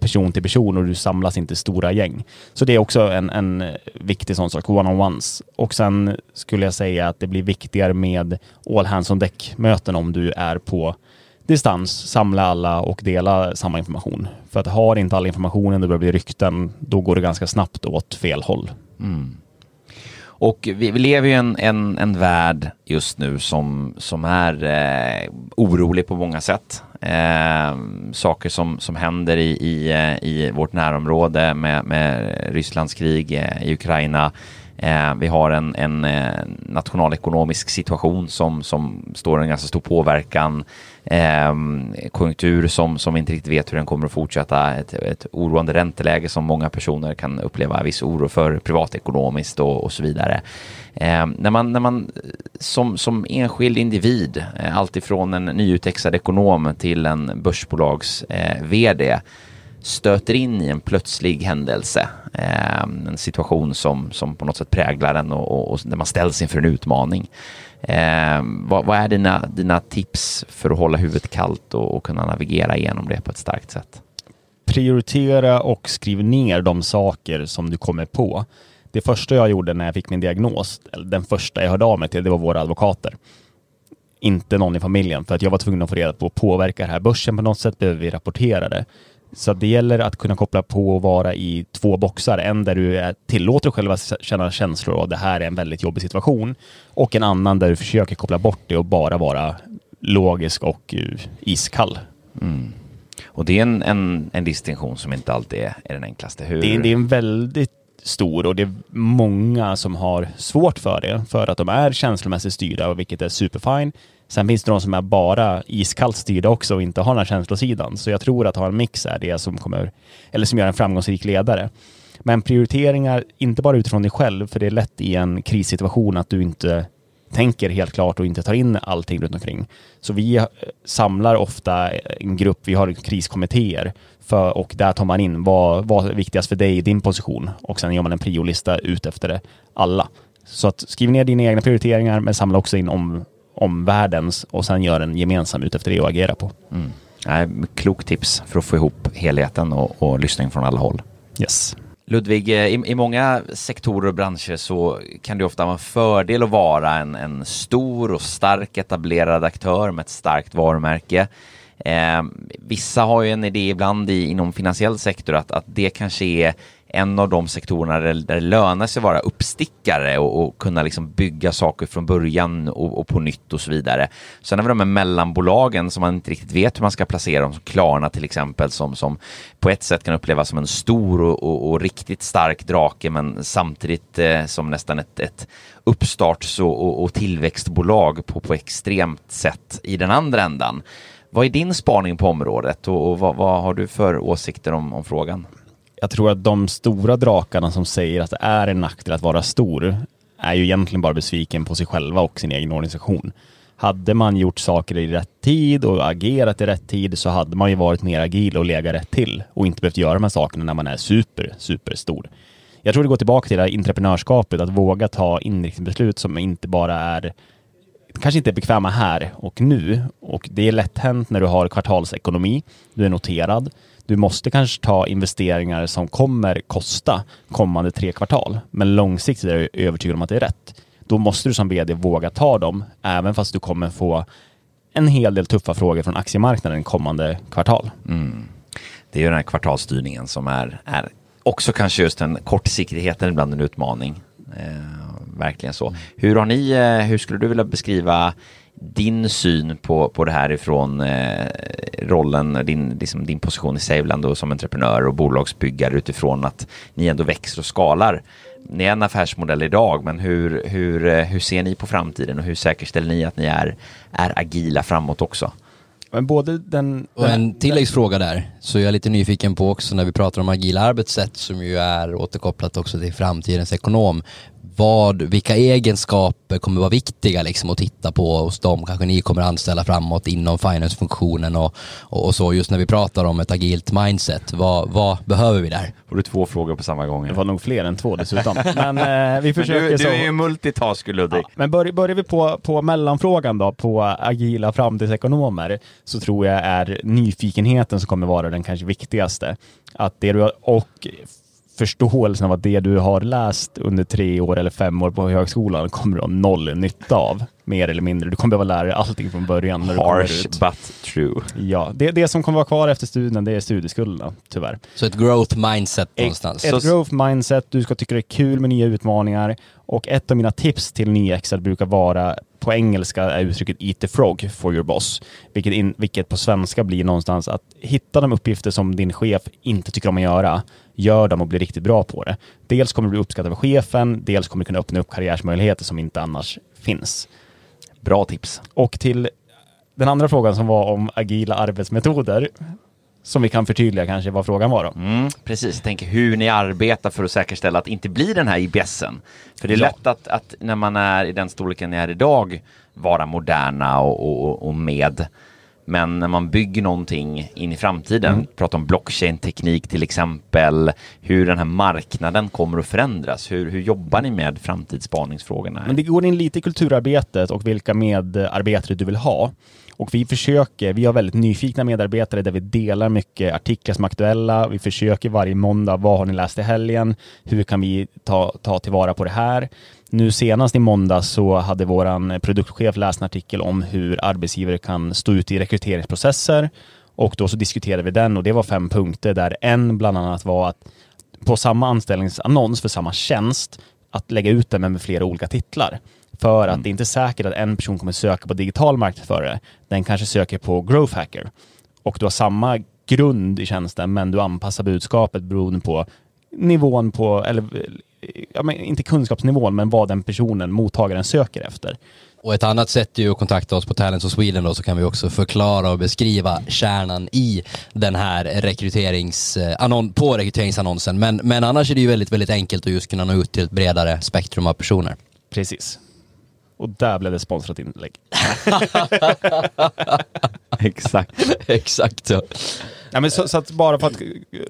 person till person och du samlas inte i stora gäng. Så det är också en, en viktig sån sak, one-on-ones. Och sen skulle jag säga att det blir viktigare med all hands on deck-möten om du är på distans, samla alla och dela samma information. För att har inte all informationen, det börjar bli rykten, då går det ganska snabbt åt fel håll. Mm.
Och vi, vi lever ju i en, en, en värld just nu som, som är eh, orolig på många sätt. Eh, saker som, som händer i, i, eh, i vårt närområde med, med Rysslands krig eh, i Ukraina. Eh, vi har en, en eh, nationalekonomisk situation som, som står en ganska stor påverkan. Eh, konjunktur som, som vi inte riktigt vet hur den kommer att fortsätta. Ett, ett oroande ränteläge som många personer kan uppleva viss oro för privatekonomiskt och, och så vidare. Eh, när man, när man eh, som, som enskild individ, eh, alltifrån en nyutexad ekonom till en börsbolags eh, vd, stöter in i en plötslig händelse, eh, en situation som, som på något sätt präglar en och, och, och där man ställs inför en utmaning. Eh, vad, vad är dina, dina tips för att hålla huvudet kallt och, och kunna navigera igenom det på ett starkt sätt?
prioritera och skriv ner de saker som du kommer på. Det första jag gjorde när jag fick min diagnos, den första jag hörde av mig till, det var våra advokater. Inte någon i familjen, för att jag var tvungen att få reda på, påverkar det här börsen på något sätt? Behöver vi rapportera det? Så det gäller att kunna koppla på och vara i två boxar. En där du tillåter dig själv att känna känslor och det här är en väldigt jobbig situation. Och en annan där du försöker koppla bort det och bara vara logisk och uh, iskall.
Och det är en, en, en distinktion som inte alltid är, är den enklaste. Hur?
Det är, det är en väldigt stor och det är många som har svårt för det för att de är känslomässigt styrda, vilket är superfine. Sen finns det de som är bara iskallt styrda också och inte har den här känslosidan. Så jag tror att ha en mix är det som kommer, eller som gör en framgångsrik ledare. Men prioriteringar, inte bara utifrån dig själv, för det är lätt i en krissituation att du inte tänker helt klart och inte tar in allting runt omkring. Så vi eh, samlar ofta en grupp, vi har kriskommittéer för, och där tar man in vad, vad är viktigast för dig i din position och sen gör man en priolista ut efter det alla. Så att skriv ner dina egna prioriteringar men samla också in om, om världens och sen gör en gemensam ut efter det och agera på.
Mm. Nej, klok tips för att få ihop helheten och, och lyssning från alla håll.
Yes.
Ludvig, eh, i, i många sektorer och branscher så kan det ofta vara en fördel att vara en, en stor och stark etablerad aktör med ett starkt varumärke. Eh, vissa har ju en idé ibland i, inom finansiell sektor att, att det kanske är en av de sektorerna där, där det lönar sig att vara uppstickare och, och kunna liksom bygga saker från början och, och på nytt och så vidare. Sen har vi de här mellanbolagen som man inte riktigt vet hur man ska placera dem, som Klarna till exempel, som, som på ett sätt kan upplevas som en stor och, och, och riktigt stark drake, men samtidigt eh, som nästan ett, ett uppstarts och, och, och tillväxtbolag på, på extremt sätt i den andra ändan. Vad är din spaning på området och, och vad, vad har du för åsikter om, om frågan?
Jag tror att de stora drakarna som säger att det är en nackdel att vara stor är ju egentligen bara besviken på sig själva och sin egen organisation. Hade man gjort saker i rätt tid och agerat i rätt tid så hade man ju varit mer agil och legat rätt till och inte behövt göra de här sakerna när man är super, super stor. Jag tror det går tillbaka till det här entreprenörskapet, att våga ta inriktningsbeslut som inte bara är kanske inte är bekväma här och nu. Och det är lätt hänt när du har kvartalsekonomi, du är noterad. Du måste kanske ta investeringar som kommer kosta kommande tre kvartal. Men långsiktigt är jag övertygad om att det är rätt. Då måste du som vd våga ta dem, även fast du kommer få en hel del tuffa frågor från aktiemarknaden kommande kvartal.
Det är ju den här kvartalsstyrningen som är, är också kanske just den kortsiktigheten ibland en utmaning. Eh, verkligen så. Hur har ni, eh, hur skulle du vilja beskriva din syn på, på det här ifrån eh, rollen, din, liksom din position i Saveland och som entreprenör och bolagsbyggare utifrån att ni ändå växer och skalar. Ni är en affärsmodell idag, men hur, hur, eh, hur ser ni på framtiden och hur säkerställer ni att ni är, är agila framåt också?
Men både den...
Och en tilläggsfråga där, så jag är lite nyfiken på också när vi pratar om agila arbetssätt som ju är återkopplat också till framtidens ekonom vad, vilka egenskaper kommer vara viktiga liksom att titta på hos dem kanske ni kommer anställa framåt inom finance-funktionen och, och, och, så just när vi pratar om ett agilt mindset. Vad, vad behöver vi där?
Får du två frågor på samma gång?
Det var nog fler än två dessutom. men eh, vi försöker
men du,
så.
du är ju multitasker Ludvig. Ja,
men börjar, börjar vi på, på mellanfrågan då, på agila framtidsekonomer, så tror jag är nyfikenheten som kommer vara den kanske viktigaste. Att det du, och förståelsen av att det du har läst under tre år eller fem år på högskolan kommer du ha noll nytta av. Mer eller mindre. Du kommer behöva lära dig allting från början. När
Harsh
du
but true.
Ja, det, det som kommer vara kvar efter studien det är studieskulderna, tyvärr.
Så ett growth mindset någonstans?
Ett, ett growth mindset, du ska tycka det är kul med nya utmaningar och ett av mina tips till nyexad brukar vara på engelska är uttrycket eat the frog for your boss, vilket, in, vilket på svenska blir någonstans att hitta de uppgifter som din chef inte tycker om att göra, gör dem och bli riktigt bra på det. Dels kommer du bli uppskattad av chefen, dels kommer du kunna öppna upp karriärsmöjligheter som inte annars finns.
Bra tips.
Och till den andra frågan som var om agila arbetsmetoder, som vi kan förtydliga kanske vad frågan var då.
Mm, precis, tänk hur ni arbetar för att säkerställa att det inte blir den här IBSen. För det är ja. lätt att, att, när man är i den storleken ni är idag vara moderna och, och, och med. Men när man bygger någonting in i framtiden, mm. pratar om blockchain-teknik till exempel, hur den här marknaden kommer att förändras. Hur, hur jobbar ni med framtidsspaningsfrågorna?
Men det går in lite i kulturarbetet och vilka medarbetare du vill ha. Och vi försöker, vi har väldigt nyfikna medarbetare där vi delar mycket artiklar som är aktuella. Vi försöker varje måndag, vad har ni läst i helgen? Hur kan vi ta, ta tillvara på det här? Nu senast i måndag så hade vår produktchef läst en artikel om hur arbetsgivare kan stå ut i rekryteringsprocesser och då så diskuterade vi den och det var fem punkter där en bland annat var att på samma anställningsannons för samma tjänst att lägga ut den med flera olika titlar. För att mm. det är inte säkert att en person kommer söka på digital marknadsförare. Den kanske söker på growth hacker. Och du har samma grund i tjänsten men du anpassar budskapet beroende på nivån på, eller ja, men inte kunskapsnivån, men vad den personen, mottagaren, söker efter.
Och ett annat sätt är ju att kontakta oss på Talents of Sweden då, så kan vi också förklara och beskriva kärnan i den här rekryterings, eh, på rekryteringsannonsen. Men, men annars är det ju väldigt, väldigt enkelt att just kunna nå ut till ett bredare spektrum av personer.
Precis. Och där blev det sponsrat inlägg.
Exakt. Exakt ja.
ja men så, så, att bara för att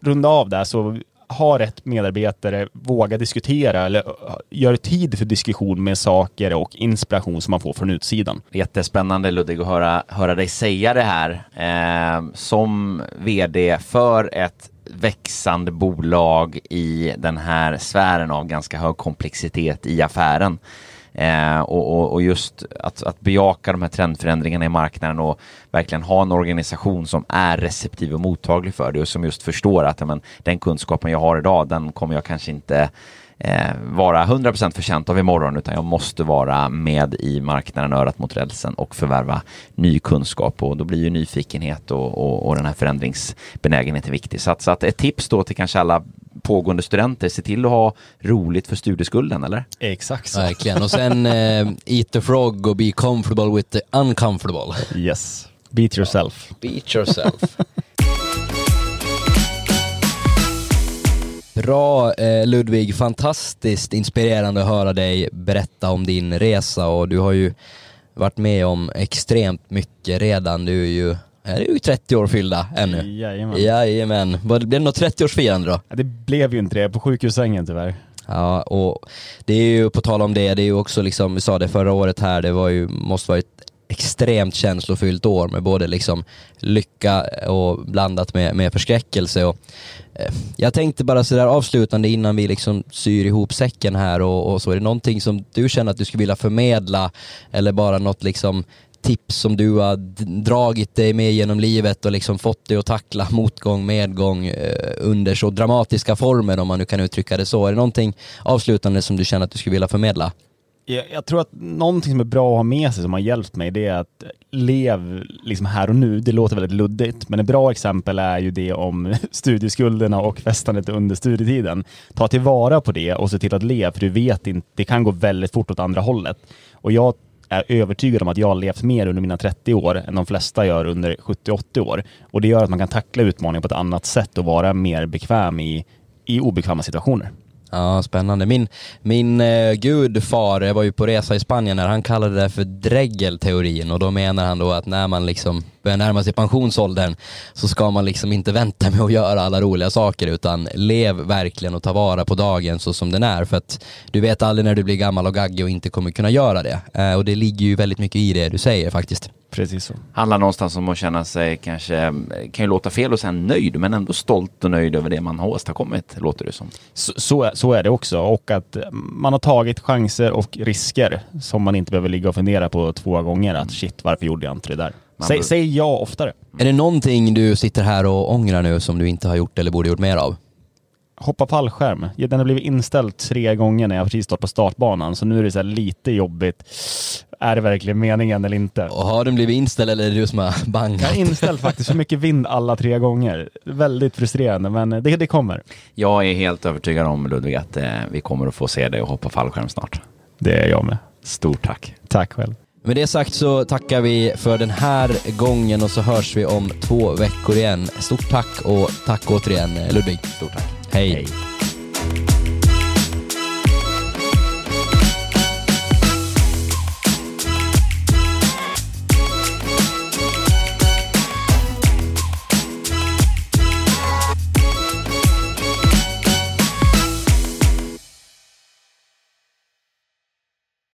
runda av där så ha rätt medarbetare, våga diskutera eller gör tid för diskussion med saker och inspiration som man får från utsidan.
Jättespännande Ludvig att höra, höra dig säga det här. Eh, som vd för ett växande bolag i den här sfären av ganska hög komplexitet i affären. Eh, och, och, och, just att, att bejaka de här trendförändringarna i marknaden och verkligen ha en organisation som är receptiv och mottaglig för det och som just förstår att men, den kunskapen jag har idag, den kommer jag kanske inte eh, vara 100% förtjänt av imorgon utan jag måste vara med i marknaden örat mot rälsen och förvärva ny kunskap och då blir ju nyfikenhet och, och, och den här förändringsbenägenheten viktig. Så att, så att ett tips då till kanske alla pågående studenter, se till att ha roligt för studieskulden, eller?
Exakt så.
Verkligen, och sen eh, eat the frog och be comfortable with the uncomfortable.
Yes, beat yourself.
Beat yourself. Bra eh, Ludvig, fantastiskt inspirerande att höra dig berätta om din resa och du har ju varit med om extremt mycket redan. Du är ju är ju 30 år fyllda ännu.
Jajamän.
Jajamän. Blev det något 30-årsfirande då?
Ja, det blev ju inte det, på sjukhussängen tyvärr.
Ja, och det är ju på tal om det, det är ju också liksom, vi sa det förra året här, det var ju, måste vara ett extremt känslofyllt år med både liksom lycka och blandat med, med förskräckelse. Och, eh, jag tänkte bara sådär avslutande innan vi liksom syr ihop säcken här och, och, så, är det någonting som du känner att du skulle vilja förmedla eller bara något liksom tips som du har dragit dig med genom livet och liksom fått dig att tackla motgång, medgång eh, under så dramatiska former om man nu kan uttrycka det så. Är det någonting avslutande som du känner att du skulle vilja förmedla?
Jag, jag, tror att någonting som är bra att ha med sig som har hjälpt mig det är att lev liksom här och nu. Det låter väldigt luddigt, men ett bra exempel är ju det om studieskulderna och festandet under studietiden. Ta tillvara på det och se till att leva, för du vet inte, det kan gå väldigt fort åt andra hållet. Och jag är övertygad om att jag har levt mer under mina 30 år än de flesta gör under 70-80 år. Och det gör att man kan tackla utmaningar på ett annat sätt och vara mer bekväm i, i obekväma situationer.
Ja, spännande. Min, min eh, gudfar, jag var ju på resa i Spanien när han kallade det för dregelteorin och då menar han då att när man liksom börjar närma sig pensionsåldern så ska man liksom inte vänta med att göra alla roliga saker utan lev verkligen och ta vara på dagen så som den är för att du vet aldrig när du blir gammal och gaggig och inte kommer kunna göra det. Eh, och det ligger ju väldigt mycket i det du säger faktiskt.
Precis så.
Handlar någonstans om att känna sig kanske, kan ju låta fel och säga nöjd, men ändå stolt och nöjd över det man har åstadkommit, låter det som.
Så, så, så är det också och att man har tagit chanser och risker som man inte behöver ligga och fundera på två gånger att shit, varför gjorde jag inte det där? Säg, säg ja oftare.
Är det någonting du sitter här och ångrar nu som du inte har gjort eller borde gjort mer av?
hoppa fallskärm. Den har blivit inställd tre gånger när jag precis stått på startbanan, så nu är det så lite jobbigt. Är det verkligen meningen eller inte?
Och har den blivit inställd eller är det du som har bangat?
Jag har inställt faktiskt för mycket vind alla tre gånger. Väldigt frustrerande, men det, det kommer.
Jag är helt övertygad om Ludvig att eh, vi kommer att få se dig och hoppa fallskärm snart.
Det är jag med.
Stort tack.
Tack själv.
Med det sagt så tackar vi för den här gången och så hörs vi om två veckor igen. Stort tack och tack återigen Ludvig.
Stort tack.
Hej. Hej.